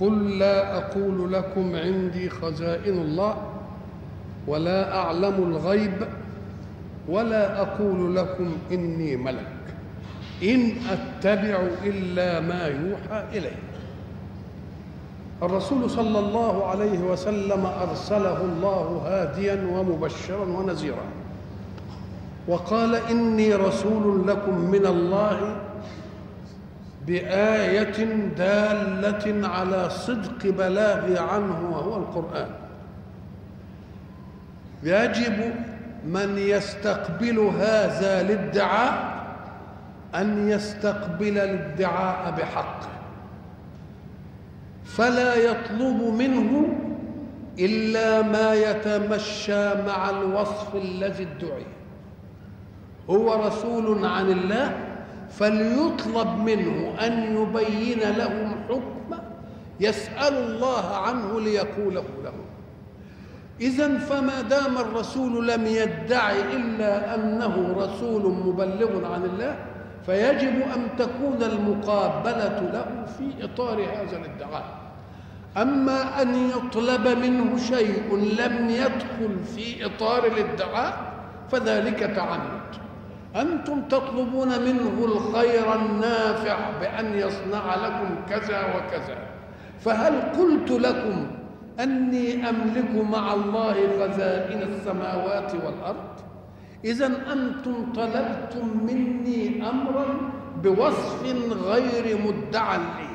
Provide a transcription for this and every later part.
قل لا أقول لكم عندي خزائن الله ولا أعلم الغيب ولا أقول لكم إني ملك إن أتبع إلا ما يوحى إلي. الرسول صلى الله عليه وسلم أرسله الله هاديا ومبشرا ونذيرا وقال إني رسول لكم من الله بآية دالة على صدق بلاغي عنه وهو القرآن. يجب من يستقبل هذا الادعاء أن يستقبل الادعاء بحقه فلا يطلب منه إلا ما يتمشى مع الوصف الذي ادعي. هو رسول عن الله فليطلب منه أن يبين لهم حكم يسأل الله عنه ليقوله لهم. إذا فما دام الرسول لم يدعي إلا أنه رسول مبلغ عن الله فيجب أن تكون المقابلة له في إطار هذا الادعاء. أما أن يطلب منه شيء لم يدخل في إطار الادعاء فذلك تعنت أنتم تطلبون منه الخير النافع بأن يصنع لكم كذا وكذا. فهل قلت لكم أني أملك مع الله خزائن السماوات والأرض؟ إذا أنتم طلبتم مني أمرا بوصف غير مدعى لي.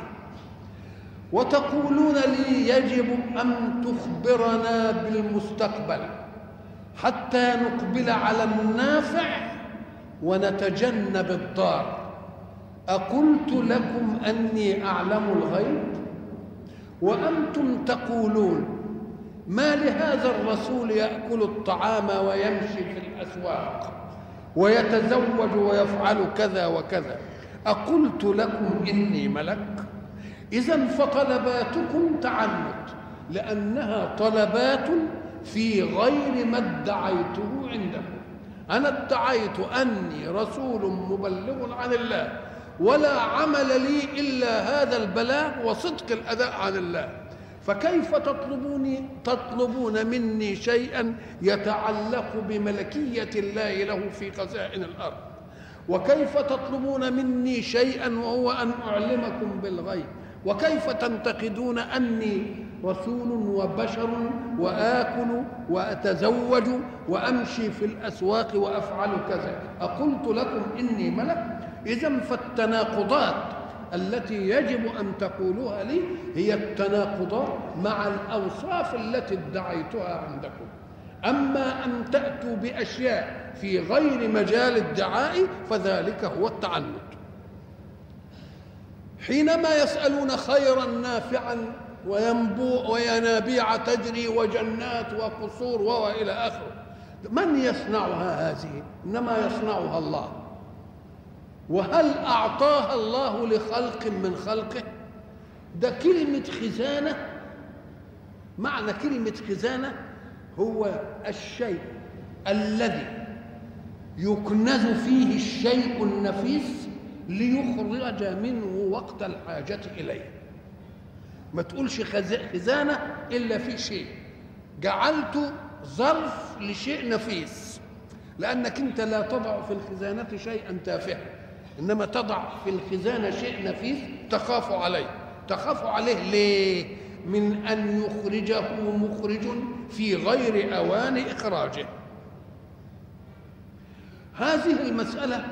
وتقولون لي يجب أن تخبرنا بالمستقبل حتى نقبل على النافع ونتجنب الضار. أقلت لكم أني أعلم الغيب؟ وأنتم تقولون ما لهذا الرسول يأكل الطعام ويمشي في الأسواق ويتزوج ويفعل كذا وكذا؟ أقلت لكم إني ملك؟ إذا فطلباتكم تعنت لأنها طلبات في غير ما ادعيته عندكم. أنا ادعيت أني رسول مبلغ عن الله ولا عمل لي إلا هذا البلاغ وصدق الأداء عن الله. فكيف تطلبوني تطلبون مني شيئا يتعلق بملكية الله له في خزائن الأرض؟ وكيف تطلبون مني شيئا وهو أن أعلمكم بالغيب؟ وكيف تنتقدون أني رسول وبشر وآكل وأتزوج وأمشي في الأسواق وأفعل كذا؟ أقلت لكم إني ملك. إذا فالتناقضات التي يجب أن تقولوها لي هي التناقضات مع الأوصاف التي ادعيتها عندكم. أما أن تأتوا بأشياء في غير مجال الدعاء فذلك هو التعنت. حينما يسألون خيرا نافعا وينبوع وينابيع تجري وجنات وقصور وإلى آخره. من يصنعها هذه؟ إنما يصنعها الله. وهل أعطاها الله لخلق من خلقه؟ ده كلمة خزانة. معنى كلمة خزانة هو الشيء الذي يكنز فيه الشيء النفيس ليخرج منه وقت الحاجة إليه. ما تقولش خزانة إلا في شيء. جعلت ظرف لشيء نفيس. لأنك أنت لا تضع في الخزانة شيئا تافها. إنما تضع في الخزانة شيء نفيس تخاف عليه. تخاف عليه ليه؟ من أن يخرجه مخرج في غير أوان إخراجه. هذه المسألة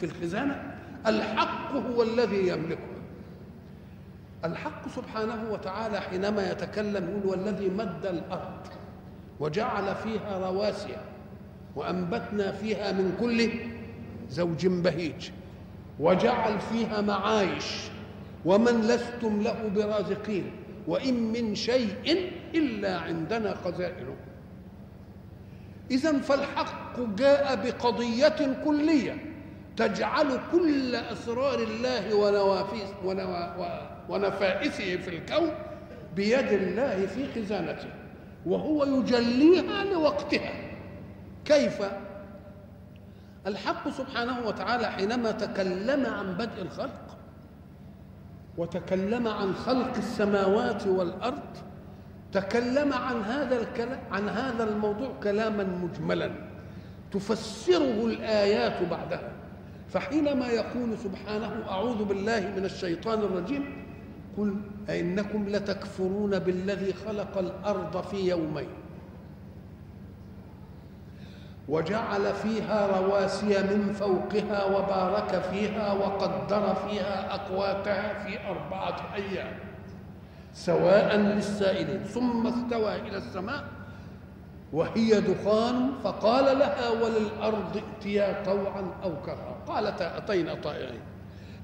في الخزانة الحق هو الذي يملكها. الحق سبحانه وتعالى حينما يتكلم يقول والذي مد الأرض وجعل فيها رواسي وأنبتنا فيها من كل زوج بهيج وجعل فيها معايش ومن لستم له برازقين وإن من شيء إلا عندنا خزائنه. إذا فالحق جاء بقضية كلية. تجعل كل أسرار الله ونوافيس ونفائسه في الكون بيد الله في خزانته وهو يجليها لوقتها. كيف؟ الحق سبحانه وتعالى حينما تكلم عن بدء الخلق وتكلم عن خلق السماوات والأرض تكلم عن هذا الكلام عن هذا الموضوع كلاما مجملا. تفسره الآيات بعدها. فحينما يقول سبحانه أعوذ بالله من الشيطان الرجيم قل أئنكم لتكفرون بالذي خلق الأرض في يومين وجعل فيها رواسي من فوقها وبارك فيها وقدر فيها أقواتها في أربعة أيام سواء للسائلين. ثم استوى إلى السماء وهي دخان فقال لها وللأرض ائتيا طوعا أو كرها. قالتا أتينا طائعين.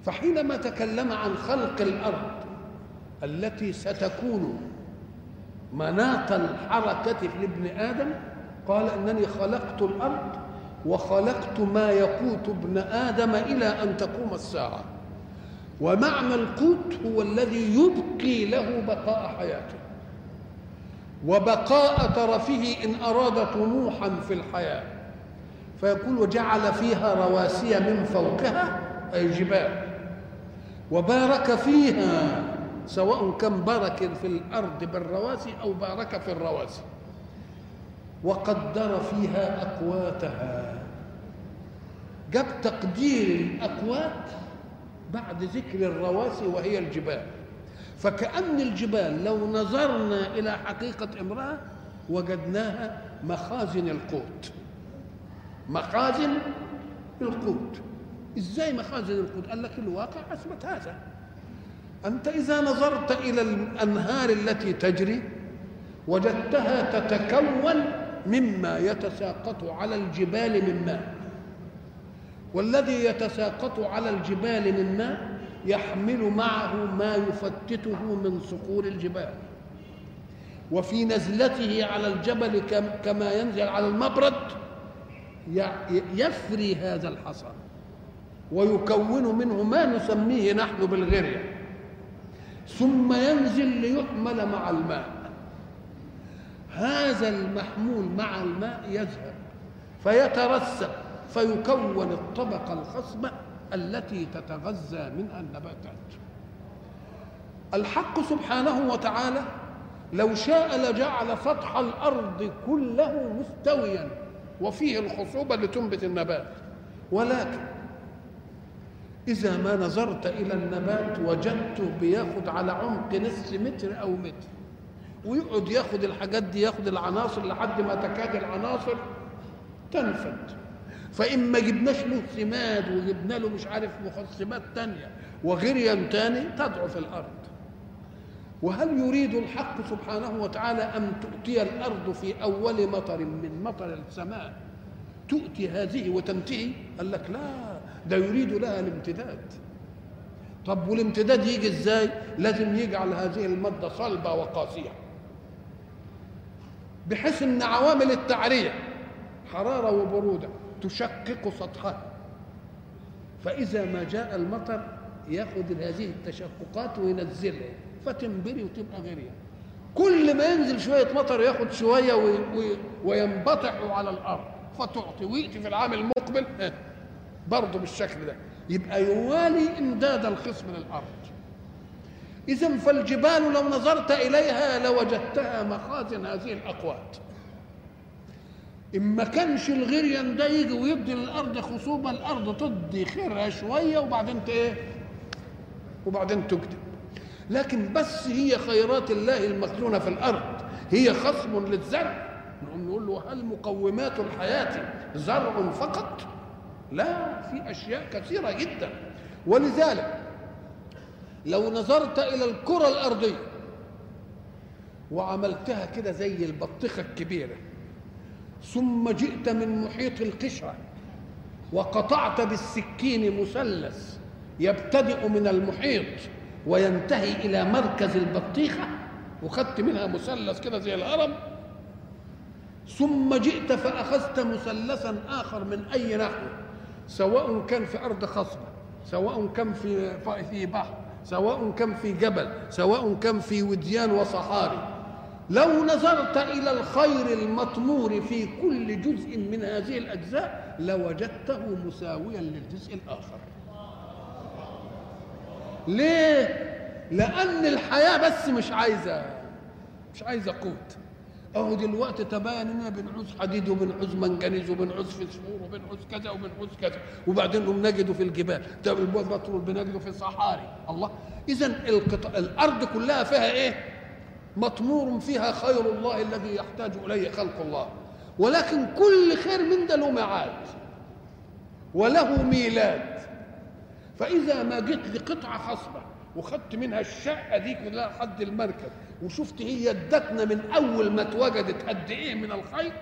فحينما تكلم عن خلق الأرض التي ستكون مناط الحركة لابن آدم قال إنني خلقت الأرض وخلقت ما يقوت ابن آدم إلى أن تقوم الساعة. ومعنى القوت هو الذي يبقي له بقاء حياته. وبقاء ترفه إن أراد طموحا في الحياة. فيقول وجعل فيها رواسي من فوقها أي جبال. وبارك فيها سواء كان بارك في الأرض بالرواسي أو بارك في الرواسي. وقدر فيها أقواتها. جاب تقدير الأقوات بعد ذكر الرواسي وهي الجبال. فكأن الجبال لو نظرنا إلى حقيقة امرأة وجدناها مخازن القوت. مخازن القوت. إزاي مخازن القوت؟ قال لك الواقع أثبت هذا. أنت إذا نظرت إلى الأنهار التي تجري وجدتها تتكون مما يتساقط على الجبال من ماء. والذي يتساقط على الجبال من ماء يحمل معه ما يفتته من صخور الجبال. وفي نزلته على الجبل كما ينزل على المبرد يفري هذا الحصى ويكون منه ما نسميه نحن بالغرية. ثم ينزل ليحمل مع الماء. هذا المحمول مع الماء يذهب فيترسب فيكون الطبقة الخصبة التي تتغذى منها النباتات. الحق سبحانه وتعالى لو شاء لجعل سطح الأرض كله مستويا وفيه الخصوبة لتنبت النبات. ولكن إذا ما نظرت إلى النبات وجدته بياخد على عمق نصف متر أو متر ويقعد ياخد الحاجات دي ياخد العناصر لحد ما تكاد العناصر تنفد. فإما جبناش له سماد وجبنا له مش عارف مخصبات تانية وغريا تاني تضعف الأرض. وهل يريد الحق سبحانه وتعالى أن تؤتي الأرض في أول مطر من مطر السماء؟ تؤتي هذه وتنتهي؟ قال لك لا ده يريد لها الامتداد. طب والامتداد يجي إزاي؟ لازم يجعل هذه المادة صلبة وقاسية. بحيث إن عوامل التعريه حرارة وبرودة. تشقق سطحها فإذا ما جاء المطر يأخذ هذه التشققات وينزلها فتنبري وتبقى غيرها كل ما ينزل شوية مطر يأخذ شوية وينبطح على الأرض. فتعطي وياتي في العام المقبل. برضه بالشكل ده. يبقى يوالي إمداد الخصم للأرض. إذا فالجبال لو نظرت إليها لوجدتها مخازن هذه الأقوات. إن ما كانش الغريان ده يجي ويبدي للأرض خصوبة الأرض تدي خيرها شوية وبعدين إيه؟ وبعدين تكتب لكن بس هي خيرات الله المخزونة في الأرض هي خصم للزرع نقوم نقول له هل مقومات الحياة زرع فقط؟ لا في أشياء كثيرة جدا ولذلك لو نظرت إلى الكرة الأرضية وعملتها كده زي البطيخة الكبيرة ثم جئت من محيط القشرة وقطعت بالسكين مثلث يبتدئ من المحيط وينتهي إلى مركز البطيخة وخدت منها مثلث كده زي الهرم. ثم جئت فأخذت مثلثا آخر من أي نحو سواء كان في أرض خصبة سواء كان في في بحر سواء كان في جبل سواء كان في وديان وصحاري. لو نظرت إلى الخير المطمور في كل جزء من هذه الأجزاء لوجدته مساويا للجزء الآخر. ليه؟ لأن الحياة بس مش عايزة مش عايزة قوت. أهو دلوقتي تبين اننا بنعوز حديد وبنعوز منجنيز وبنعوز فسفور وبنعوز كذا وبنعوز كذا. وبعدين نجده في الجبال البترول بنجده في الصحاري. الله! القطع الأرض كلها فيها إيه؟ مطمور فيها خير الله الذي يحتاج إليه خلق الله. ولكن كل خير من ده له ميعاد وله ميلاد. فإذا ما جيت لقطعة خصبة وخدت منها الشقة دي كلها لحد المركب وشفت هي ادتنا من أول ما اتوجدت قد إيه من الخير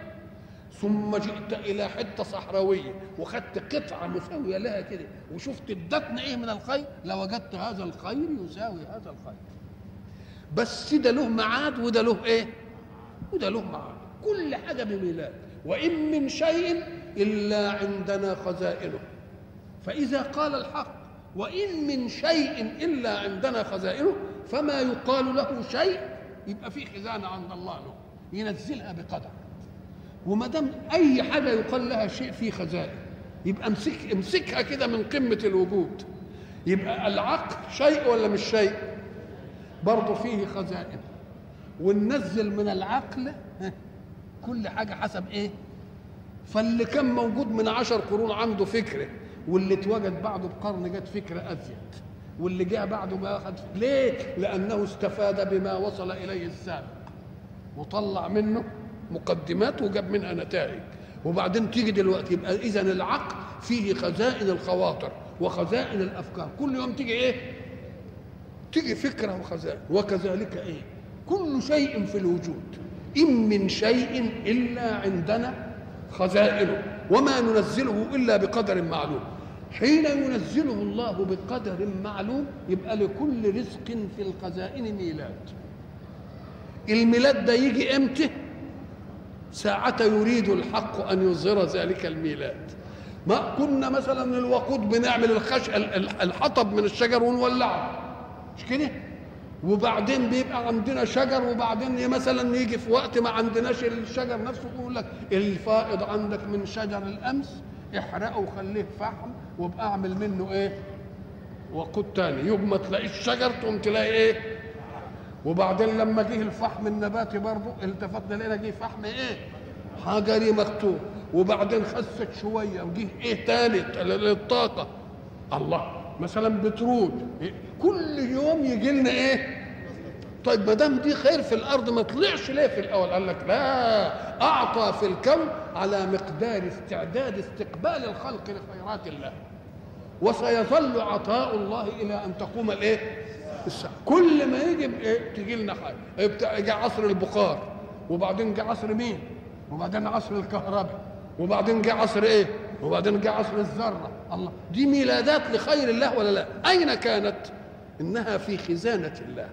ثم جئت إلى حتة صحراوية وخدت قطعة مساوية لها كده وشفت ادتنا إيه من الخير لوجدت هذا الخير يساوي هذا الخير. بس ده له ميعاد وده له إيه؟ وده له ميعاد كل حاجة بميلاد. وإن من شيء إلا عندنا خزائنه. فإذا قال الحق وإن من شيء إلا عندنا خزائنه فما يقال له شيء يبقى في خزانة عند الله له. ينزلها بقدر. وما دام أي حاجة يقال لها شيء في خزائن يبقى امسك امسكها كده من قمة الوجود. يبقى العقل شيء ولا مش شيء؟ برضه فيه خزائن. وننزل من العقل كل حاجة حسب إيه؟ فاللي كان موجود من عشر قرون عنده فكرة واللي اتوجد بعده بقرن جت فكرة أزيد واللي جاء بعده ما أخذ ليه؟ لأنه استفاد بما وصل إليه السابق. وطلع منه مقدمات وجاب منها نتائج. وبعدين تيجي دلوقتي يبقى إذا العقل فيه خزائن الخواطر وخزائن الأفكار. كل يوم تيجي إيه؟ تيجي فكرة وخزائن وكذلك إيه؟ كل شيء في الوجود. إن من شيء إلا عندنا خزائنه وما ننزله إلا بقدر معلوم. حين ينزله الله بقدر معلوم يبقى لكل رزق في الخزائن ميلاد. الميلاد ده يجي إمتى؟ ساعة يريد الحق أن يظهر ذلك الميلاد. ما كنا مثلا الوقود بنعمل الخش الحطب من الشجر ونولعه. مش كده؟ وبعدين بيبقى عندنا شجر وبعدين مثلا يجي في وقت ما عندناش الشجر نفسه يقول لك الفائض عندك من شجر الأمس احرقه وخليه فحم وابقى اعمل منه إيه؟ وقود تاني. يوم ما تلاقيش شجر تقوم تلاقي إيه؟ وبعدين لما جه الفحم النباتي برضه التفتنا لقينا جه فحم إيه؟ حجري مكتوب وبعدين خست شوية وجه إيه تالت للطاقة. الله. مثلا بترول. كل يوم يجي لنا إيه؟ طيب ما دام دي خير في الأرض ما طلعش ليه في الأول؟ قال لك لا أعطى في الكون على مقدار استعداد استقبال الخلق لخيرات الله. وسيظل عطاء الله إلى أن تقوم الإيه؟ الساعة. كل ما يجي إيه؟ تجي لنا حاجة يجي عصر البخار وبعدين جه عصر مين؟ وبعدين عصر الكهرباء وبعدين جه عصر إيه؟ وبعدين جه عصر الذرة. الله دي ميلادات لخير الله ولا لا؟ أين كانت؟ إنها في خزانة الله.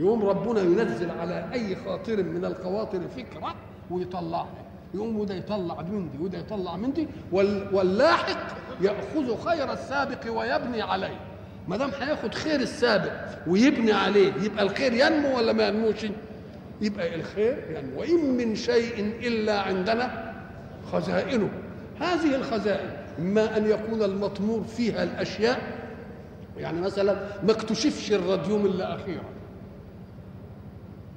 يقوم ربنا ينزل على أي خاطر من الخواطر فكرة ويطلعها يقوم وده يطلع من دي وده يطلع من دي واللاحق يأخذ خير السابق ويبني عليه. ما دام هياخد خير السابق ويبني عليه يبقى الخير ينمو ولا ما ينموش؟ يبقى الخير ينمو. وإن من شيء إلا عندنا خزائنه. هذه الخزائن اما أن يكون المطمور فيها الأشياء يعني مثلا ما اكتشفش الراديوم إلا أخيرا.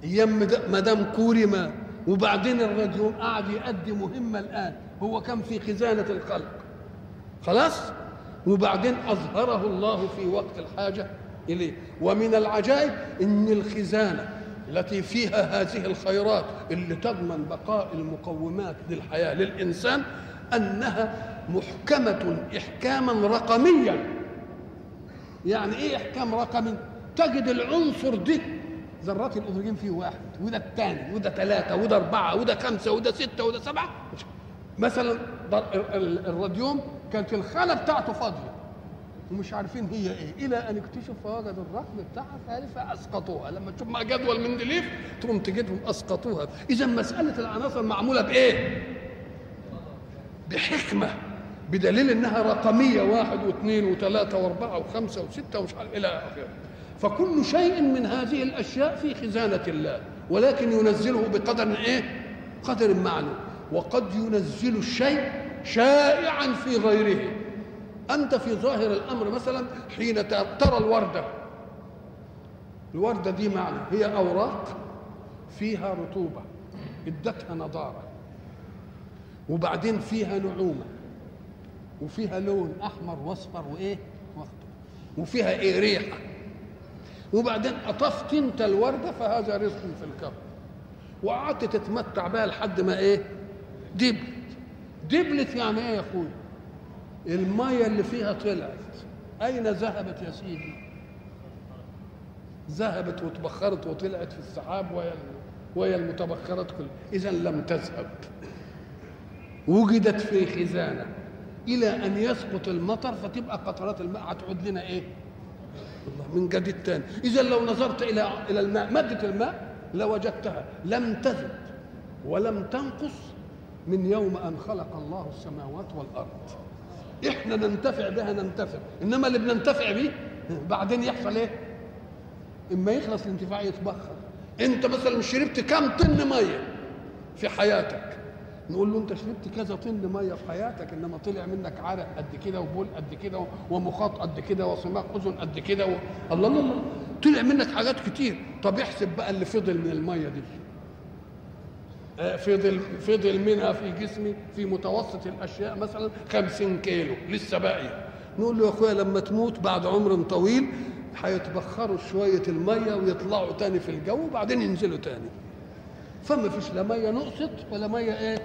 أيام مدام كوري ما وبعدين الراديوم قعد يؤدي مهمة الآن هو كان في خزانة الخلق خلاص؟ وبعدين أظهره الله في وقت الحاجة إليه. ومن العجائب إن الخزانة التي فيها هذه الخيرات اللي تضمن بقاء المقومات للحياة للإنسان أنها محكمة احكاما رقميا. يعني إيه احكام رقمي تجد العنصر ده ذرات الأكسجين فيه واحد وده الثاني وده ثلاثة وده أربعة وده خمسة وده ستة وده سبعة. مثلا الراديوم كانت الخانة بتاعته فاضية. ومش عارفين هي إيه إلى أن اكتشفوا فوجدوا الرقم بتاعها فاسقطوها لما تشوف مع جدول مندليف تقوم تجدهم أسقطوها. اذا مسألة العناصر معمولة بإيه؟ بحكمة. بدليل إنها رقمية واحد واثنين وثلاثة وأربعة وخمسة وستة ومش إلى آخره. فكل شيء من هذه الأشياء في خزانة الله ولكن ينزله بقدر إيه؟ قدر معلوم. وقد ينزل الشيء شائعا في غيره. أنت في ظاهر الأمر مثلا حين ترى الوردة. الوردة دي معنى هي أوراق فيها رطوبة إدتها نضارة وبعدين فيها نعومة. وفيها لون أحمر وأصفر وإيه؟ وفيها إيه؟ ريحة. وبعدين قطفت أنت الوردة فهذا رزق في الكون وقعدت تتمتع بها لحد ما إيه؟ دبلت. دبلت يعني إيه يا اخويا الميه اللي فيها طلعت. أين ذهبت يا سيدي؟ ذهبت وتبخرت وطلعت في السحاب وهي وهي المتبخرات كلها. اذا لم تذهب. وجدت في خزانة. إلى أن يسقط المطر فتبقى قطرات الماء. هتعود لنا إيه؟ من جديد تاني إذا لو نظرت إلى إلى الماء مادة الماء لوجدتها. لم تزد ولم تنقص من يوم أن خلق الله السماوات والأرض. إحنا ننتفع بها ننتفع. إنما اللي بننتفع به بعدين يحصل إيه؟ إما يخلص الانتفاع يتبخر. أنت مثلا شربت كم طن مية في حياتك؟ نقول له انت شربت كذا طن ميه في حياتك انما طلع منك عرق قد كده وبول قد كده ومخاط قد كده وصماغ أذن قد كده و... الله الله الله. طلع منك حاجات كتير. طب احسب بقى اللي فضل من الميه دي. فضل فضل منها في جسمي في متوسط الأشياء مثلا 50 كيلو. لسه باقيه نقول له يا أخويا لما تموت بعد عمر طويل هيتبخروا شوية المية ويطلعوا تاني في الجو وبعدين ينزلوا تاني. فما فيش لا مية نقصت ولا مية إيه؟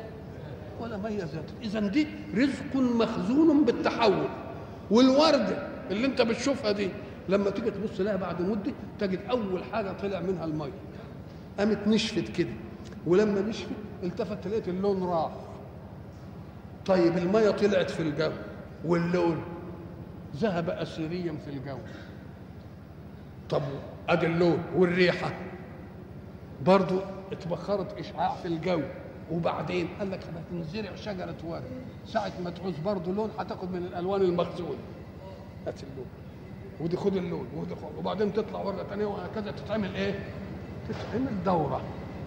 ولا ميه زادت اذا دي رزق مخزون بالتحول. والورده اللي انت بتشوفها دي لما تيجي تبص لها بعد مدة تجد أول حاجة طلع منها المية. قامت نشفت كده. ولما نشفت التفت لقيت اللون راح. طيب المية طلعت في الجو. واللون ذهب اسيريا في الجو. طب أدي اللون والريحة. برضو اتبخرت إشعاع في الجو. وبعدين قال لك هتنزرع شجره ورد ساعة ما تعوز برضه لون هتاخد من الألوان المخزونه هات اللون. ودي خد اللون ودي خد. وبعدين تطلع ورده ثانية وهكذا تتعمل إيه؟ تتعمل دورة.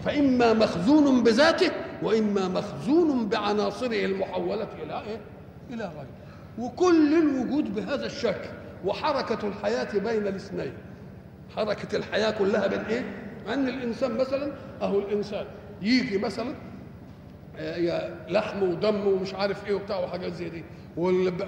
فإما مخزون بذاته وإما مخزون بعناصره المحولة إلى إيه؟ إلى غيره. وكل الوجود بهذا الشكل. وحركة الحياة بين الاثنين. حركة الحياة كلها بين إيه؟ أن الإنسان مثلا أهو الإنسان يجي مثلا لحم ودم ومش عارف إيه وبتاع وحاجات زي دي.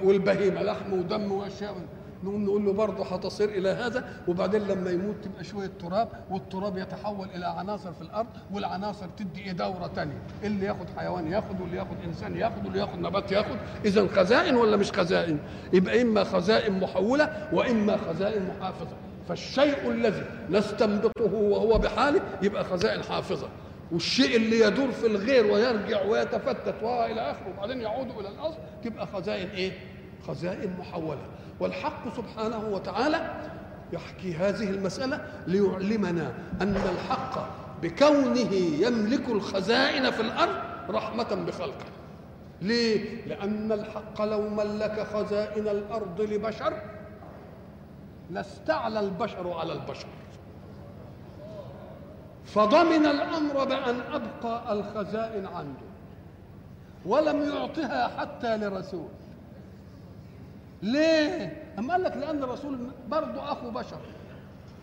والبهيمة لحم ودم وأشياء نقوم نقول له برضه هتصير إلى هذا. وبعدين لما يموت تبقى شوية تراب والتراب يتحول إلى عناصر في الأرض والعناصر تدي إيه دورة ثانية اللي ياخد حيوان ياخد واللي ياخد إنسان ياخد واللي ياخد نبات ياخد. اذا خزائن ولا مش خزائن؟ يبقى إما خزائن محولة وإما خزائن محافظة. فالشيء الذي نستنبطه وهو بحاله يبقى خزائن حافظة. والشيء اللي يدور في الغير ويرجع ويتفتت وإلى آخره وبعدين يعود إلى الأصل تبقى خزائن إيه؟ خزائن محولة والحق سبحانه وتعالى يحكي هذه المسألة ليعلمنا أن الحق بكونه يملك الخزائن في الأرض رحمة بخلقه ليه؟ لأن الحق لو ملك خزائن الأرض لبشر لاستعلى البشر على البشر فضمن الأمر بأن أبقى الخزائن عنده ولم يعطها حتى لرسول. ليه؟ اما قال لك لأن الرسول برضه أخو بشر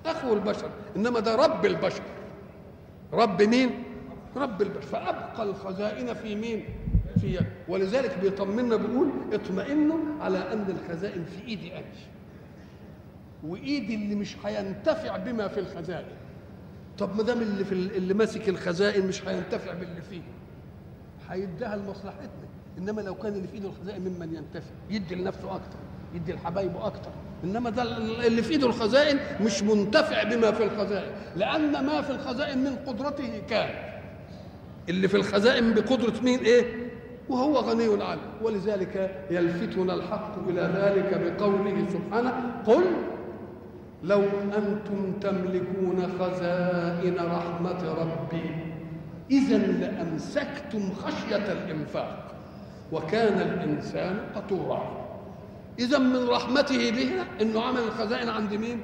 أخو البشر إنما ده رب البشر. رب مين؟ رب البشر. فأبقى الخزائن في مين؟ في يد. ولذلك بيطمنا بيقول اطمئنوا على أن الخزائن في إيدي أنا. وإيدي اللي مش هينتفع بما في الخزائن. طب ما دام اللي في اللي ماسك الخزائن مش هينتفع باللي فيه هيديها لمصلحتنا. إنما لو كان اللي في إيده الخزائن ممن ينتفع؟ يدي لنفسه أكتر يدي لحبايبه أكتر. إنما ده اللي في إيده الخزائن مش منتفع بما في الخزائن لأن ما في الخزائن من قدرته كان. اللي في الخزائن بقدرة مين؟ إيه؟ وهو غني عنه ولذلك يلفتنا الحق إلى ذلك بقوله سبحانه قل لو أنتم تملكون خزائن رحمة ربي إذا لأمسكتم خشية الإنفاق وكان الإنسان قطورا إذا من رحمته بنا أنه عمل الخزائن عند مين؟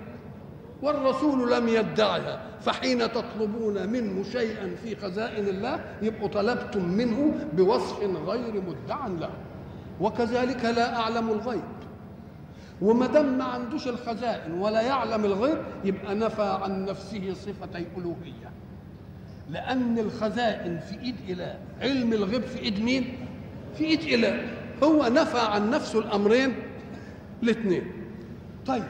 والرسول لم يدعها فحين تطلبون منه شيئا في خزائن الله يبقوا طلبتم منه بوصف غير مدع له. وكذلك لا أعلم الغيب. وما دام ما عندوش الخزائن ولا يعلم الغيب يبقى نفى عن نفسه صفتي ألوهية لأن الخزائن في إيد إله. علم الغيب في إيد مين؟ في إيد إله. هو نفى عن نفسه الأمرين الاثنين. طيب.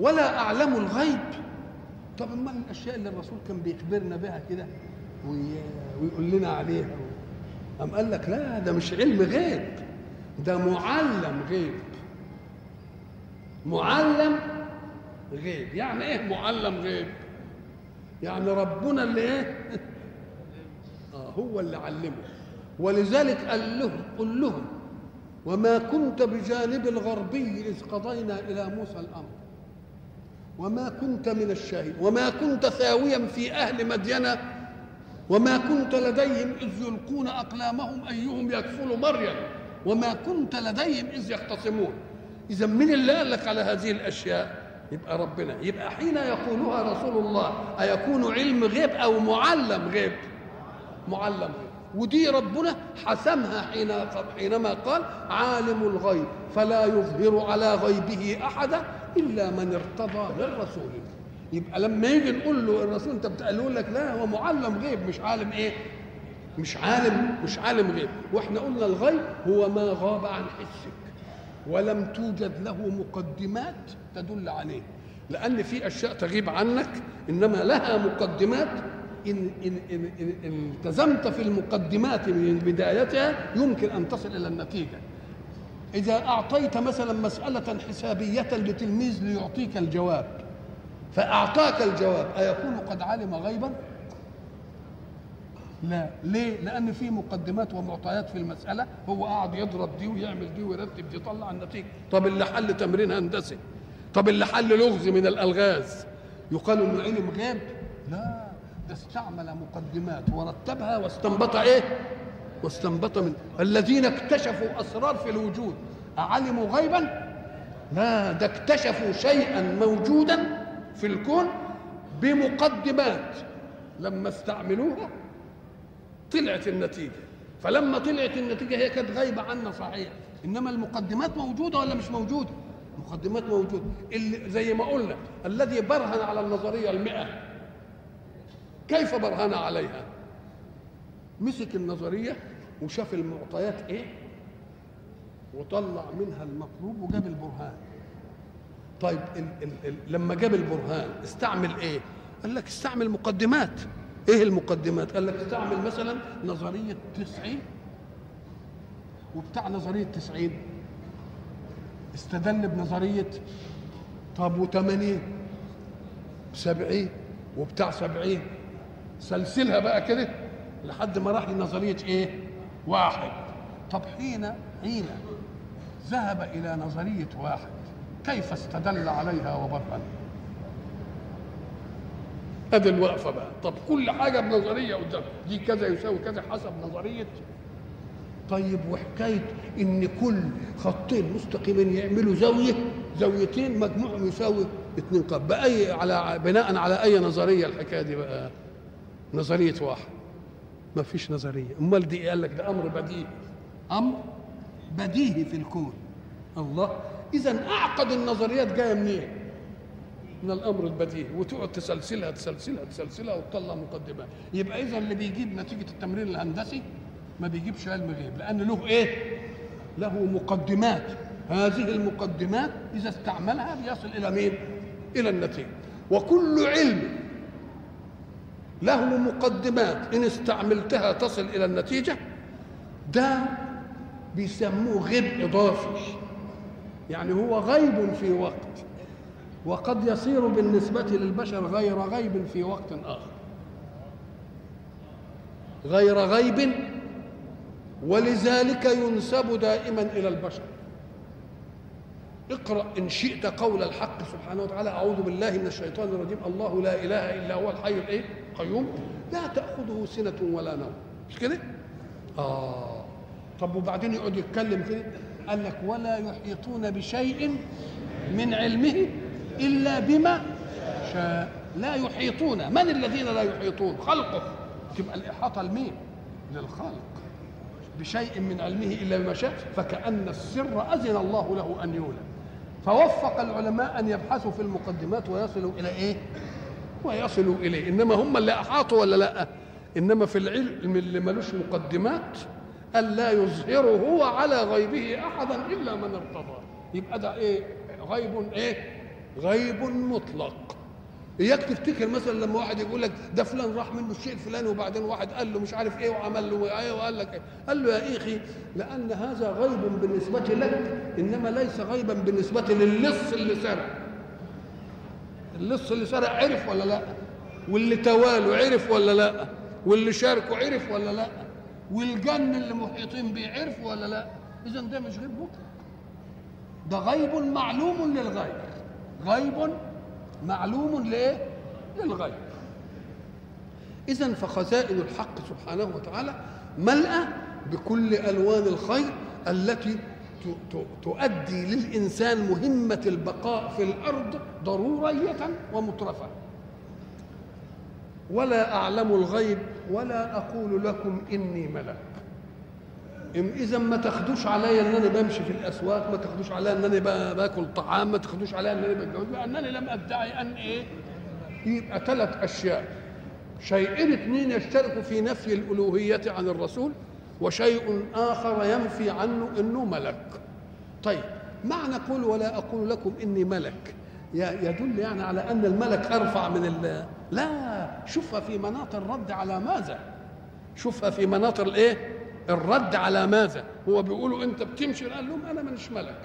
ولا أعلم الغيب. طب امال الأشياء اللي الرسول كان بيخبرنا بها كده ويقول لنا عليها؟ أم قال لك لا ده مش علم غيب. ده معلم غيب. معلم غيب. يعني إيه معلم غيب؟ يعني ربنا اللي إيه؟ آه هو اللي علمه. ولذلك قال لهم قل لهم وما كنت بجانب الغربي إذ قضينا إلى موسى الأمر. وما كنت من الشاهد. وما كنت ثاويا في أهل مدينة. وما كنت لديهم إذ يلقون أقلامهم أيهم يكفل مريم وما كنت لديهم إذ يختصمون. إذا من اللي قال لك على هذه الأشياء؟ يبقى ربنا يبقى حين يقولها رسول الله أيكون علم غيب أو معلم غيب؟ معلم غيب. ودي ربنا حسمها حين حينما قال عالم الغيب فلا يظهر على غيبه أحدا إلا من ارتضى من رسول يبقى لما يجي نقول له الرسول أنت بتقول لك لا هو معلم غيب مش عالم إيه؟ مش عالم مش عالم غيب وإحنا قلنا الغيب هو ما غاب عن حسك. ولم توجد له مقدمات تدل عليه. لأن في أشياء تغيب عنك إنما لها مقدمات. إن, إن, إن, إن التزمت في المقدمات من بدايتها يمكن أن تصل إلى النتيجة. إذا أعطيت مثلا مسألة حسابية لتلميذ ليعطيك الجواب فأعطاك الجواب أيكون قد علم غيبا؟ لا. ليه؟ لأن في مقدمات ومعطيات في المسألة هو قاعد يضرب دي ويعمل دي ويرتب دي يطلع النتيجة. طب اللي حل تمرين هندسي؟ طب اللي حل لغز من الألغاز؟ يقال إنه علم غيب؟ لا. ده استعمل مقدمات ورتبها واستنبط إيه؟ واستنبط من الذين اكتشفوا أسرار في الوجود. أعلموا غيبا؟ لا. ده اكتشفوا شيئا موجودا في الكون بمقدمات. لما استعملوها طلعت النتيجة. فلما طلعت النتيجة هي كانت غايبة عنا صحيح. إنما المقدمات موجودة ولا مش موجودة؟ مقدمات موجودة. اللي زي ما قلنا الذي برهن على النظرية المئة كيف برهن عليها؟ مسك النظرية وشاف المعطيات إيه؟ وطلع منها المطلوب وجاب البرهان. طيب ال ال ال لما جاب البرهان استعمل إيه؟ قال لك استعمل مقدمات. إيه المقدمات؟ قال لك استعمل مثلا نظرية 90 وبتاع نظرية 90 استدل بنظرية طب و80 70 وبتاع 70 سلسلها بقى كده لحد ما راح لنظرية إيه؟ واحد. طب حين حين ذهب إلى نظرية واحد كيف استدل عليها وبرهن أدي الوقفة بقى. طب كل حاجة بنظرية قدام. دي كذا يساوي كذا حسب نظرية. طيب وحكاية إن كل خطين مستقيمين يعملوا زاوية زاويتين مجموعهم يساوي اثنين قاب بأي على بناء على أي نظرية الحكاية دي بقى؟ نظرية واحد. ما فيش نظرية. أمال دي قال لك ده أمر بديهي. أمر بديهي في الكون. الله. اذا أعقد النظريات جاية منين؟ من الأمر البديهي. وتقعد تسلسلها تسلسلها تسلسلها وتطلع مقدمات يبقى اذا اللي بيجيب نتيجة التمرين الهندسي ما بيجيبش علم غيب لأن له إيه؟ له مقدمات. هذه المقدمات إذا استعملها بيصل إلى مين؟ إلى النتيجة. وكل علم له مقدمات. إن استعملتها تصل إلى النتيجة. ده بيسموه غيب إضافي. يعني هو غيب في وقت. وقد يصير بالنسبة للبشر غير غيب في وقت آخر. غير غيب ولذلك ينسب دائما إلى البشر. اقرأ إن شئت قول الحق سبحانه وتعالى أعوذ بالله من الشيطان الرجيم. الله لا إله إلا هو الحي الايه القيوم. لا تأخذه سنة ولا نوم. مش كده؟ آه. طب وبعدين يقعد يتكلم كده؟ قال لك ولا يحيطون بشيء من علمه إلا بما شاء. لا يحيطون. من الذين لا يحيطون؟ خلقه. تبقى الإحاطة لمين؟ للخلق. بشيء من علمه إلا بما شاء. فكأن السر أذن الله له أن يولد. فوفق العلماء أن يبحثوا في المقدمات ويصلوا إلى إيه؟ ويصلوا إليه. إنما هم اللي أحاطوا ولا لأ؟ إنما في العلم اللي ملوش مقدمات قال لا يظهره على غيبه أحدا إلا من ارتضى. يبقى ده إيه؟ غيب إيه؟ غيب مطلق. إياك تفتكر مثلا لما واحد يقول لك ده فلان راح منه الشيء الفلاني وبعدين واحد قال له مش عارف إيه وعمل له إيه وقال لك إيه. قال له يا إخي لأن هذا غيب بالنسبة لك إنما ليس غيبا بالنسبة للص اللي سرق. اللص اللي سرق عرف ولا لا؟ واللي تواله عرف ولا لا؟ واللي شاركه عرف ولا لا؟ والجن اللي محيطين بيه عرف ولا لا؟ اذا ده مش غيب مطلق. ده غيب معلوم للغيب. غيب معلوم لايه للغيب. اذا فخزائن الحق سبحانه وتعالى ملأى بكل ألوان الخير التي تؤدي للإنسان مهمة البقاء في الأرض ضرورية ومترفة. ولا أعلم الغيب ولا أقول لكم إني ملك. إذا ما تاخدوش عليا إن أنا بمشي في الأسواق ما تاخدوش عليا إن أنا باكل طعام ما تاخدوش عليا إن أنا بتجوز لم أدعي أن إيه؟ يبقى ثلاث أشياء. شيئين اثنين يشتركوا في نفي الألوهية عن الرسول وشيء آخر ينفي عنه إنه ملك. طيب معنى قول ولا أقول لكم إني ملك؟ يدل يعني على أن الملك أرفع من الله لا شوفها في مناط الرد على ماذا؟ شوفها في مناط الإيه؟ الرد على ماذا؟ هو بيقولوا انت بتمشي قال لهم أنا مانيش ملك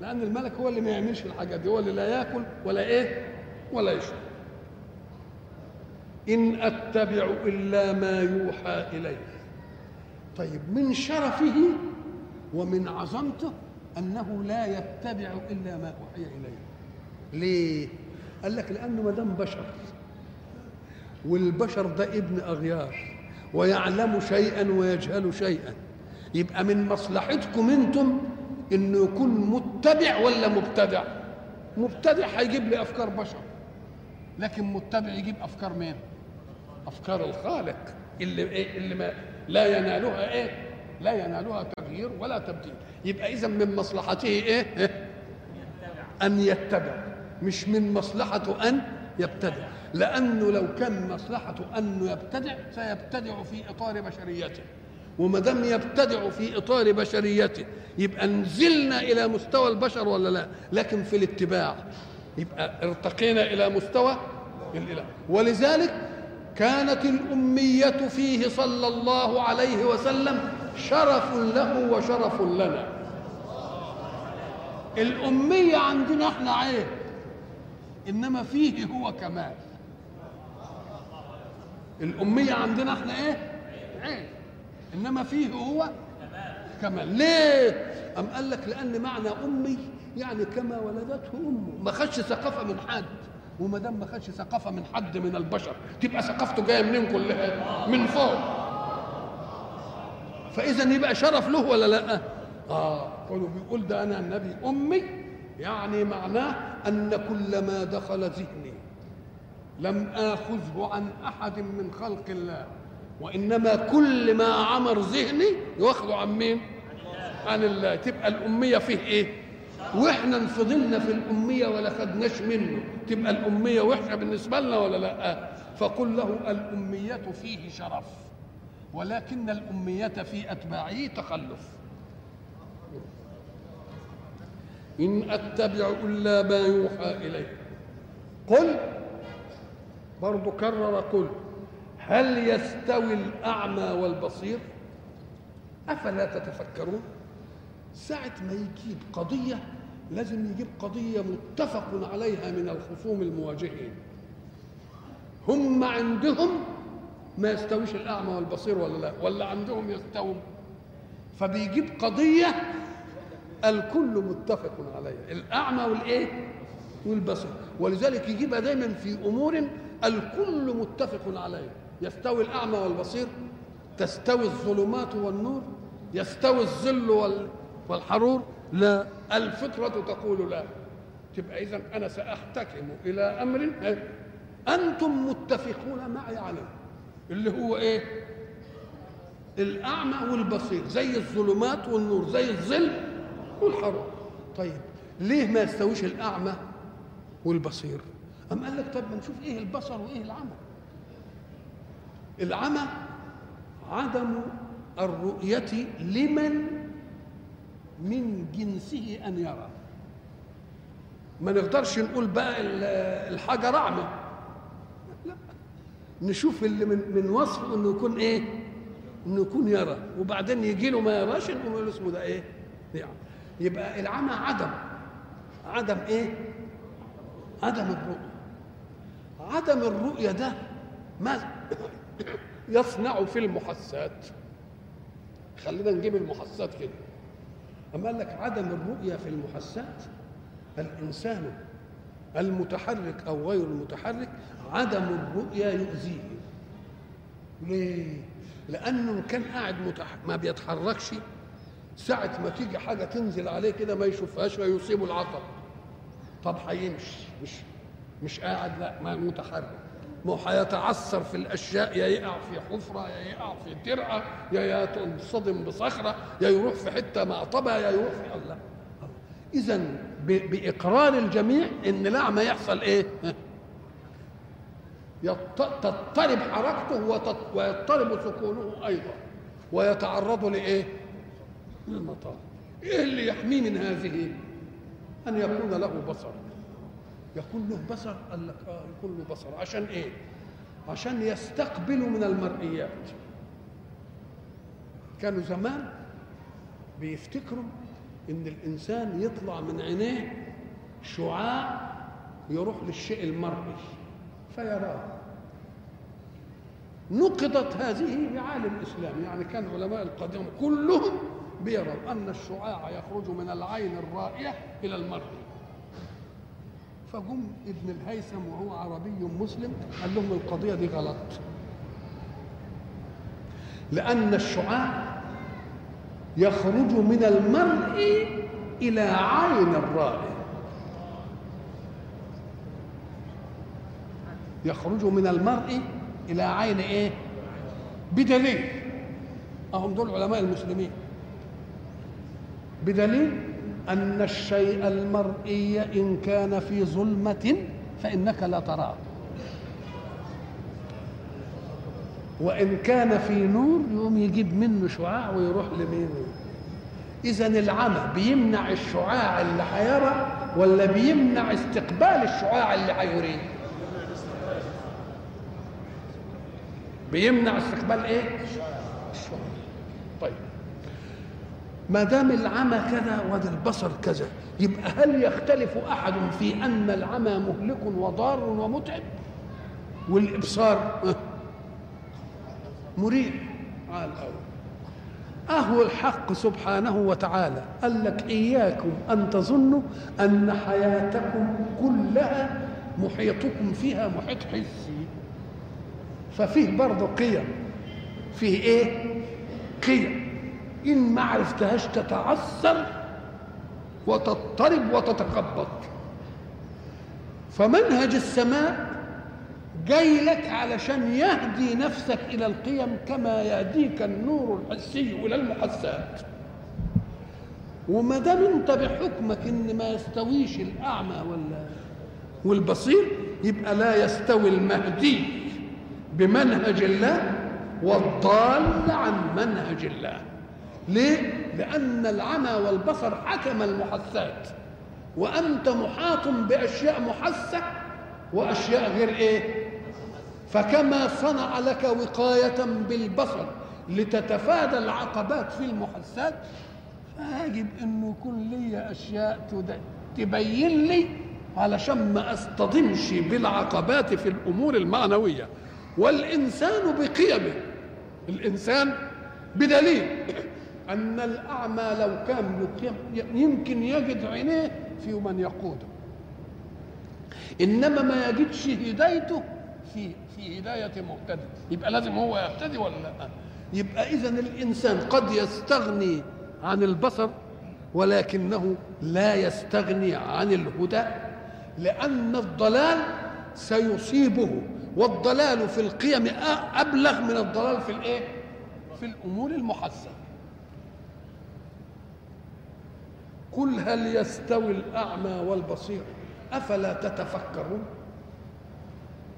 لأن الملك هو اللي ما يعملش الحاجات دي هو اللي لا ياكل ولا إيه ولا يشرب. إن أتبع إلا ما يوحى إلي. طيب من شرفه ومن عظمته أنه لا يتبع إلا ما أوحي إليه. ليه؟ قال لك لأنه ما دام بشر والبشر ده ابن أغيار. ويعلم شيئا ويجهل شيئا. يبقى من مصلحتكم أنتم إنه يكون متبع ولا مبتدع؟ مبتدع هيجيب لي أفكار بشر لكن متبع يجيب أفكار مين؟ أفكار الخالق اللي إيه اللي ما لا ينالها إيه؟ لا ينالها تغيير ولا تبديل. يبقى اذا من مصلحته إيه, إيه؟ أن يتبع مش من مصلحته أن يبتدع. لأنه لو كان مصلحته أنه يبتدع سيبتدع في إطار بشريته. وما دام يبتدع في إطار بشريته يبقى نزلنا إلى مستوى البشر ولا لا؟ لكن في الاتباع. يبقى ارتقينا إلى مستوى الإله. ولذلك كانت الأمية فيه صلى الله عليه وسلم شرف له وشرف لنا. الأمية عندنا إحنا عيب. إنما فيه هو كمال. الأمية عندنا إحنا إيه؟ عيب إنما فيه هو كمال. ليه؟ أم قال لك لأن معنى أمي يعني كما ولدته أمه. ما خدش ثقافة من حد. وما دام ما خدش ثقافة من حد من البشر تبقى ثقافته جاية منين كلها؟ من فوق. فإذا يبقى شرف له ولا لأ؟ آه كله بيقول ده أنا النبي. أمي يعني معناه أن كل ما دخل ذهني لم آخذه عن أحد من خلق الله وإنما كل ما عمر ذهني واخده عن مين؟ عن الله. تبقى الأمية فيه إيه؟ وإحنا انفضلنا في الأمية ولا خدناش منه. تبقى الأمية وحشة بالنسبة لنا ولا لأ؟ فقل له الأمية فيه شرف ولكن الأمية في أتباعه تخلف. إن أتبع إلا ما يوحى إلي قل برضو كرر قل هل يستوي الأعمى والبصير؟ أفلا تتفكرون؟ ساعة ما يجيب قضية لازم يجيب قضية متفق عليها من الخصوم المواجهين. هم عندهم ما يستويش الأعمى والبصير ولا لا؟ ولا عندهم يستوي فبيجيب قضية الكل متفق عليها الأعمى والإيه؟ والبصير. ولذلك يجيبها دايما في أمور الكل متفق عليها. يستوي الأعمى والبصير تستوي الظلمات والنور يستوي الظل والحرور. لا الفطرة تقول لا. تبقى إذا أنا سأحتكم إلى أمر أنتم متفقون معي عليه. اللي هو إيه؟ الأعمى والبصير زي الظلمات والنور زي الظل. والحرور طيب ليه ما يستويش الأعمى والبصير؟ أم قال لك طب ما نشوف إيه البصر وإيه العمى؟ العمى عدم الرؤية لمن من جنسه أن يرى. ما نقدرش نقول بقى الحجر أعمى. لا نشوف اللي من, من وصفه إنه يكون إيه؟ إنه يكون يرى وبعدين يجي له ما يراش نقول اسمه ده إيه؟ يعني يبقى العمى عدم. عدم إيه؟ عدم الرؤية. عدم الرؤية ده ما يصنع في المحسات خلينا نجيب المحسات كده. أما قال لك عدم الرؤية في المحسات الإنسان المتحرك أو غير المتحرك عدم الرؤية يؤذيه. ليه؟ لأنه كان قاعد متح... ما بيتحركش ساعة ما تيجي حاجة تنزل عليه كده ما يشوفهاش فيصيبه العطب طب هيمشي مش مش قاعد لا ما متحرك. ما هو هيتعثر في الأشياء يا يقع في حفرة يا يقع في ترعه يا ينصدم بصخرة يا يروح في حتة معطبة يا يروح في الله. إذا بإقرار الجميع إن الاعمى يحصل إيه؟ تضطرب حركته ويضطرب سكونه أيضا. ويتعرض لإيه؟ للمطار. إيه اللي يحميه من هذه؟ أن يكون له بصر. يكون له بصر قال لك آه يكون له بصر. عشان إيه؟ عشان يستقبل من المرئيات. كانوا زمان بيفتكروا إن الإنسان يطلع من عينيه شعاع يروح للشيء المرئي. فيراه. نقضت هذه بعالم الإسلام. يعني كان علماء القديم كلهم بيروا أن الشعاع يخرج من العين الرائية إلى المرئي فجم ابن الهيثم وهو عربي مسلم قال لهم القضية دي غلط. لأن الشعاع يخرج من المرء إلى عين الرائي يخرج من المرء إلى عين إيه؟ بدليل. أهم دول علماء المسلمين. بدليل أن الشيء المرئي إن كان في ظلمة فإنك لا تراه. وإن كان في نور يقوم يجيب منه شعاع ويروح لمين؟ إذا العمى بيمنع الشعاع اللي هيرى ولا بيمنع استقبال الشعاع اللي هيريه بيمنع استقبال إيه الشعاع طيب ما دام العمى كذا وده البصر كذا يبقى هل يختلف أحد في أن العمى مهلك وضار ومتعب؟ والإبصار مريح على الأول أهو الحق سبحانه وتعالى قال لك إياكم أن تظنوا أن حياتكم كلها محيطكم فيها محيط حسي ففيه برضه قيم. فيه إيه؟ قيم. إن ما عرفتهاش تتعثر وتضطرب وتتخبط فمنهج السماء جاي لك علشان يهدي نفسك إلى القيم كما يهديك النور الحسي إلى المحسات. وما دام أنت بحكمك إن ما يستويش الأعمى ولا والبصير يبقى لا يستوي المهدي بمنهج الله والضال عن منهج الله. ليه؟ لأن العمى والبصر حكم المحسات وأنت محاط بأشياء محسة وأشياء غير إيه؟ فكما صنع لك وقاية بالبصر لتتفادى العقبات في المحسات فيجب أن يكون لي أشياء تبين لي علشان ما أصطدمش بالعقبات في الأمور المعنوية والإنسان بقيمه الإنسان بدليل أن الأعمى لو كان يمكن يجد عينيه في من يقوده. إنما ما يجدش هدايته في في هداية مهتدي يبقى لازم هو يهتدي ولا لأ؟ يبقى إذا الإنسان قد يستغني عن البصر ولكنه لا يستغني عن الهدى لأن الضلال سيصيبه. والضلال في القيم أبلغ من الضلال في الإيه؟ في الأمور المحسنة. قل هل يستوي الأعمى والبصير؟ أفلا تتفكرون؟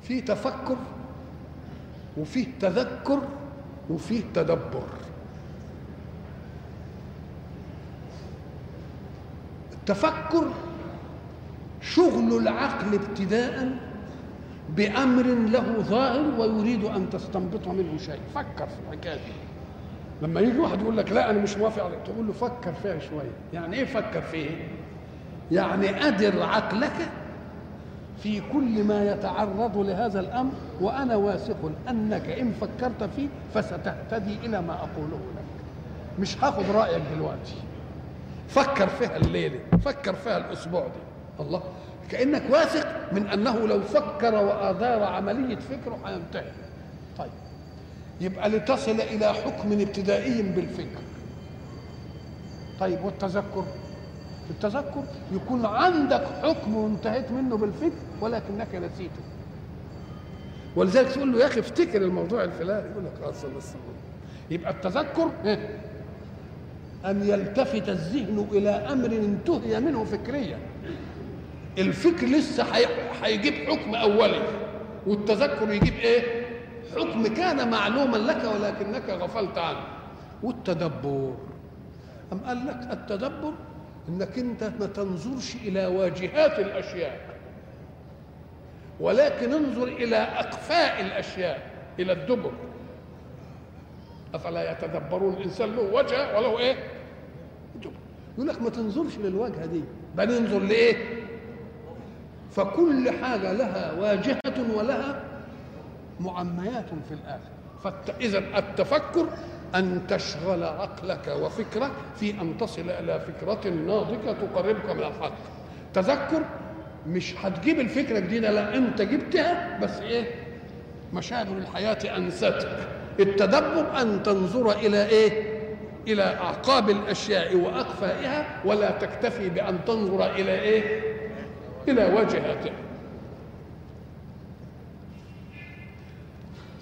في تفكر وفيه تذكر وفيه تدبر. التفكر شغل العقل ابتداء بأمر له ظاهر ويريد أن تستنبط منه شيء. فكر في الحكاية لما يجي واحد يقول لك لا أنا مش موافق عليك تقول له فكر فيها شوية. يعني إيه فكر فيه يعني أدر عقلك في كل ما يتعرض لهذا الأمر وأنا واثق أنك إن فكرت فيه فستهتدي إلى ما أقوله لك. مش هاخد رأيك دلوقتي. فكر فيها الليلة فكر فيها الأسبوع دي. الله كأنك واثق من أنه لو فكر وأدار عملية فكره هينتهي. طيب. يبقى لتصل إلى حكم ابتدائي بالفكر. طيب والتذكر؟ التذكر يكون عندك حكم وانتهيت منه بالفكر ولكنك نسيته. ولذلك تقول له يا أخي افتكر الموضوع الفلاني يقول لك خلاص يبقى التذكر أن يلتفت الذهن إلى أمر انتهي منه فكريا. الفكر لسه هيجيب حكم أولي والتذكر يجيب إيه؟ حكم كان معلوما لك ولكنك غفلت عنه. والتدبر. أم قال لك التدبر؟ إنك أنت ما تنظرش إلى واجهات الأشياء ولكن انظر إلى أقفاء الأشياء إلى الدبر. أفلا يتدبرون الإنسان له وجه وله إيه؟ دبر. يقول لك ما تنظرش للواجهه دي. بل انظر لإيه؟ فكل حاجة لها واجهة ولها معميات في الآخر. فاذا التفكر أن تشغل عقلك وفكرك في أن تصل إلى فكرة ناضجة تقربك من الحق. تذكر مش هتجيب الفكرة جديدة لا أنت جبتها بس إيه؟ مشاعر الحياة أنستك. التدبر أن تنظر إلى إيه؟ إلى أعقاب الأشياء وأقفائها ولا تكتفي بأن تنظر إلى إيه؟ إلى وجهاتها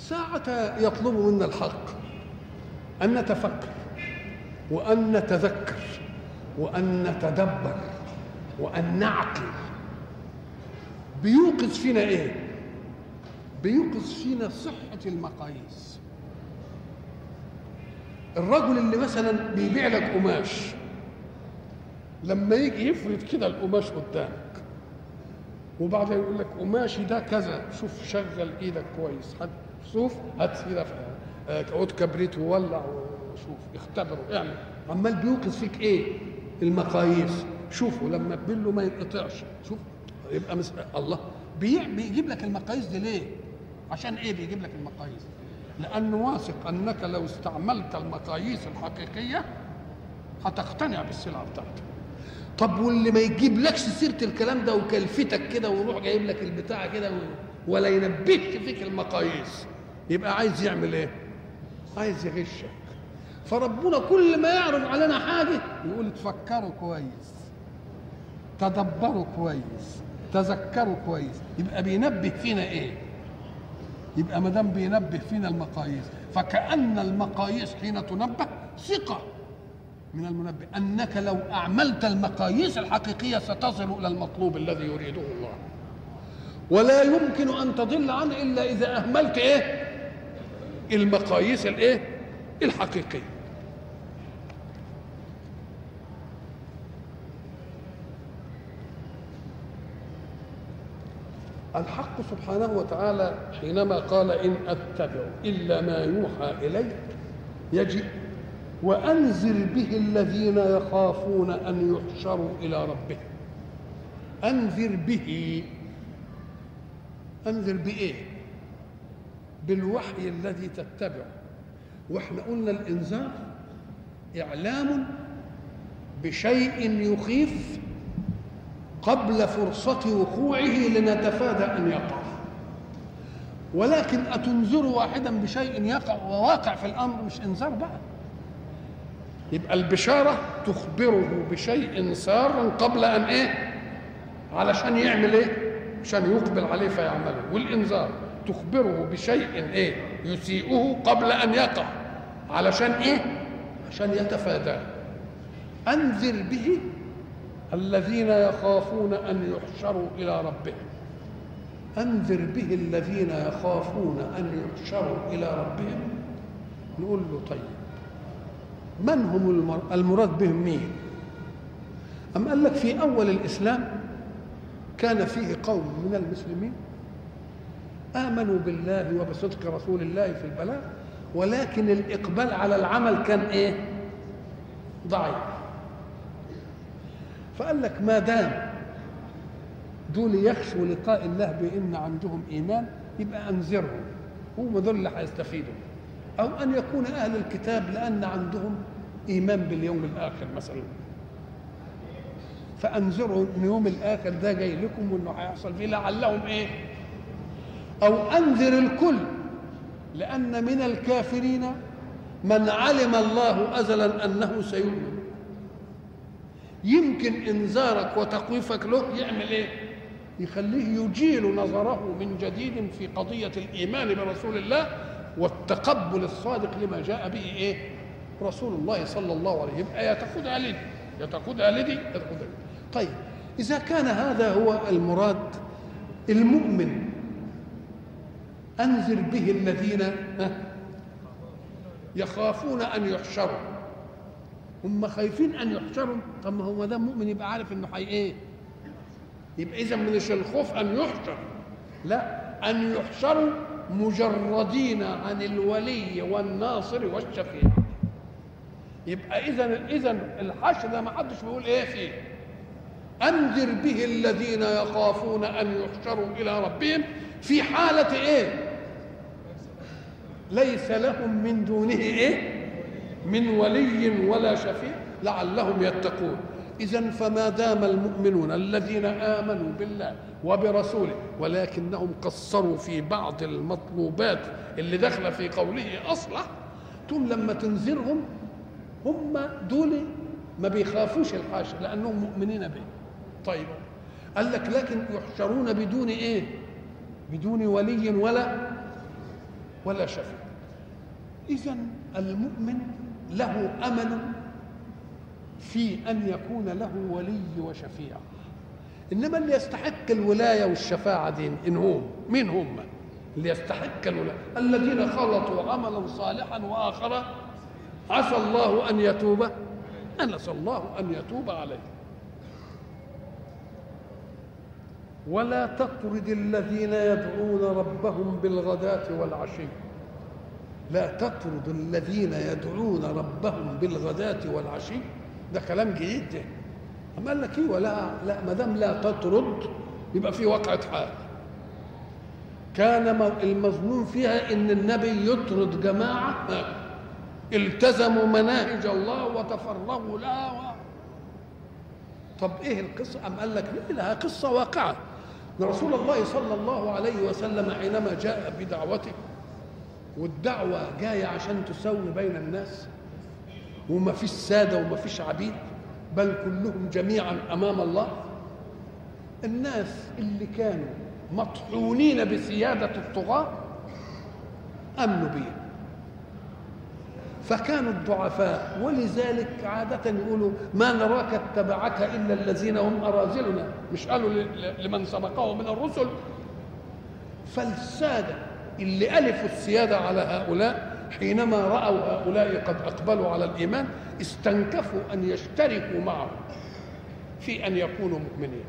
ساعة يطلب منا الحق. أن نتفكر وأن نتذكر وأن نتدبر وأن نعقل. بيوقظ فينا إيه؟ بيوقظ فينا صحة المقاييس. الرجل اللي مثلا بيبيع لك قماش لما يجي يفرد كده القماش قدامك وبعدين يقول لك قماشي ده كذا شوف شغل إيدك كويس هات شوف هات كده عود كبريت وولع وشوف اختبروا اعمل. عمال بيوقظ فيك إيه؟ المقاييس. شوفوا لما تبله ما ينقطعش. شوف يبقى مس... الله. بي... بيجيب لك المقاييس دي ليه؟ عشان إيه بيجيب لك المقاييس؟ لأنه واثق أنك لو استعملت المقاييس الحقيقية هتقتنع بالسلعة بتاعتك. طب واللي ما يجيب لكش سيرة الكلام ده وكلفتك كده ويروح جايب لك البتاع كده ولا ينبهش فيك المقاييس. يبقى عايز يعمل إيه؟ عايز يغشك. فربنا كل ما يعرض علينا حاجة يقول تفكروا كويس تدبروا كويس تذكروا كويس. يبقى بينبه فينا إيه؟ يبقى ما دام بينبه فينا المقاييس فكأن المقاييس حين تنبه ثقة من المنبه. أنك لو أعملت المقاييس الحقيقية ستصل إلى المطلوب الذي يريده الله. ولا يمكن أن تضل عنه إلا إذا أهملت إيه؟ المقاييس الإيه؟ الحقيقية. الحق سبحانه وتعالى حينما قال إن أتبع إلا ما يوحى الي يجب وأنذر به الذين يخافون أن يحشروا إلى ربهم. أنذر به. انذر بإيه؟ بالوحي الذي تتبعه. وإحنا قلنا الإنذار إعلام بشيء يخيف قبل فرصة وقوعه لنتفادى أن يقع. ولكن أتنذر واحدا بشيء يقع وواقع في الأمر مش إنذار بقى. يبقى البشارة تخبره بشيء سار قبل أن إيه؟ علشان يعمل إيه؟ عشان يقبل عليه فيعمله. والإنذار تخبره بشيء إيه؟ يسيئه قبل أن يقع. علشان إيه؟ عشان يتفاداه أنذر به الذين يخافون أن يحشروا إلى ربهم. أنذر به الذين يخافون أن يحشروا إلى ربهم. نقول له طيب من هم المراد بهم مين؟ أم قال لك في أول الإسلام كان فيه قوم من المسلمين آمنوا بالله وبصدق رسول الله في البلاغ ولكن الإقبال على العمل كان إيه؟ ضعيف. فقال لك ما دام دول يخشوا لقاء الله بإن عندهم إيمان يبقى أنذرهم. هم دول اللي هيستفيدوا. أو أن يكون أهل الكتاب لأن عندهم إيمان باليوم الآخر مثلا. فانذروا ان يوم الآخر ده جاي لكم وانه هيحصل فيه. لعلهم إيه؟ أو أنذر الكل لأن من الكافرين من علم الله ازلا أنه سيؤمن. يمكن إنذارك وتخويفك له يعمل إيه؟ يخليه يجيل نظره من جديد في قضية الإيمان برسول الله والتقبل الصادق لما جاء به إيه؟ رسول الله صلى الله عليه وسلم. لدي يا تاخذها لدي يا تاخذها طيب إذا كان هذا هو المراد المؤمن أنذر به الذين يخافون أن يحشروا. هم خايفين أن يحشروا. طب ما هو دام مؤمن يبقى عارف إنه حي إيه؟ يبقى إذا مش الخوف أن يحشر. لا أن يحشروا مجردين عن الولي والناصر والشفيع. يبقى اذا اذا الحشر ده ما حدش بيقول إيه فيه. أنذر به الذين يخافون أن يحشروا إلى ربهم في حالة إيه؟ ليس لهم من دونه إيه؟ من ولي ولا شفيع لعلهم يتقون. اذا فما دام المؤمنون الذين آمنوا بالله وبرسوله ولكنهم قصروا في بعض المطلوبات اللي داخلة في قوله أصلح ثم لما تنذرهم هم دول ما بيخافوش الحاشا لأنهم مؤمنين به. طيب قال لك لكن يحشرون بدون إيه؟ بدون ولي ولا ولا شفيع. اذا المؤمن له أمل في أن يكون له ولي وشفيع. إنما اللي يستحق الولاية والشفاعة دي إن هم مين هم؟ اللي يستحق الولاية. الذين خلطوا عملا صالحا واخر عسى الله أن يتوب. انس الله أن يتوب عليه ولا تطرد الذين يدعون ربهم بالغداة والعشي. لا تطرد الذين يدعون ربهم بالغداة والعشي. ده كلام جديد ده. أما قال لك إيه؟ ولا لا ما دام لا تطرد يبقى في وقعة حال. كان المظنون فيها إن النبي يطرد جماعة التزموا مناهج الله وتفرغوا لها و... طب إيه القصة؟ أم قال لك لها قصة واقعة رسول الله صلى الله عليه وسلم حينما جاء بدعوته والدعوة جاية عشان تسوي بين الناس وما فيش سادة وما فيش عبيد بل كلهم جميعا أمام الله الناس اللي كانوا مطحونين بسيادة الطغاة أمنوا به فكانوا الضعفاء. ولذلك عادة يقولوا ما نراك اتبعك إلا الذين هم أراذلنا. مش قالوا لمن سبقه من الرسل. فالسادة اللي ألفوا السيادة على هؤلاء حينما رأوا هؤلاء قد أقبلوا على الإيمان استنكفوا أن يشتركوا معهم في أن يكونوا مؤمنين.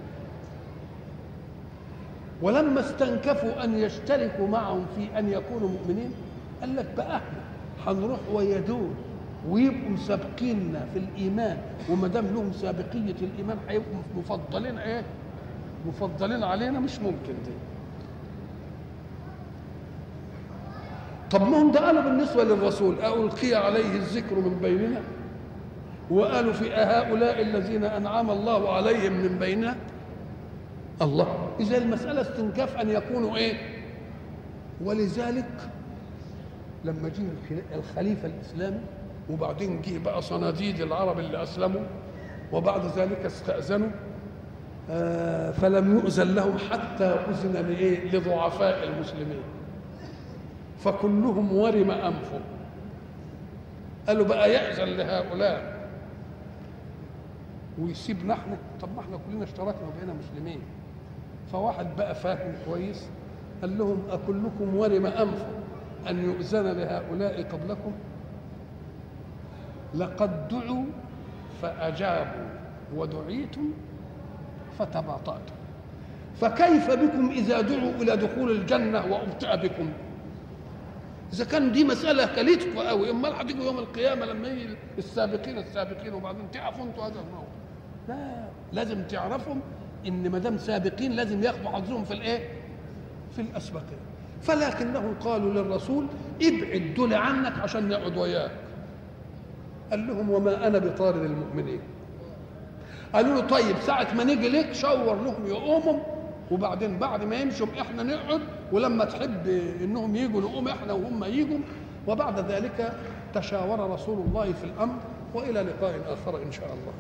ولما استنكفوا أن يشتركوا معهم في أن يكونوا مؤمنين قال لك بقى هنروح ويا دول ويبقوا مسابقيننا في الإيمان. وما دام لهم سابقية الإيمان هيبقوا مفضلين إيه؟ مفضلين علينا مش ممكن دي. طب ما هم ده قالوا بالنسبة للرسول ألقي عليه الذكر من بيننا؟ وقالوا في هؤلاء الذين أنعم الله عليهم من بيننا؟ الله. إذا المسألة استنكاف أن يكونوا إيه؟ ولذلك لما جه الخليفة الإسلامي وبعدين جه بقى صناديد العرب اللي أسلموا وبعد ذلك استأذنوا آه فلم يؤذن لهم حتى أذن لإيه؟ لضعفاء المسلمين. فكلهم ورم انفه قالوا بقى يأذن لهؤلاء. ويسيبنا إحنا طب ما إحنا كلنا اشتركنا وبقينا مسلمين. فواحد بقى فاهم كويس قال لهم أكلكم ورم أنفه. أن يؤذن لهؤلاء قبلكم؟ لقد دعوا فأجابوا ودعيتم فتباطأتم. فكيف بكم إذا دعوا إلى دخول الجنة وأبطأ بكم؟ إذا كان دي مسألة كلتكم قوي أمال هتيجوا يوم القيامة لما السابقين السابقين وبعدين تعرفوا أنتوا هذا الموقف. لا لازم تعرفوا إن ما دام سابقين لازم ياخدوا حظهم في الإيه؟ في الأسبقين. فلكنهم قالوا للرسول ابعد دول عنك عشان نقعد وياك. قال لهم وما أنا بطارد المؤمنين. قالوا له طيب ساعة ما نيجي لك شاور لهم يقوموا وبعدين بعد ما يمشوا إحنا نقعد ولما تحب إنهم يجوا نقوم إحنا وهم يجوا وبعد ذلك تشاور رسول الله في الأمر وإلى لقاء آخر إن شاء الله.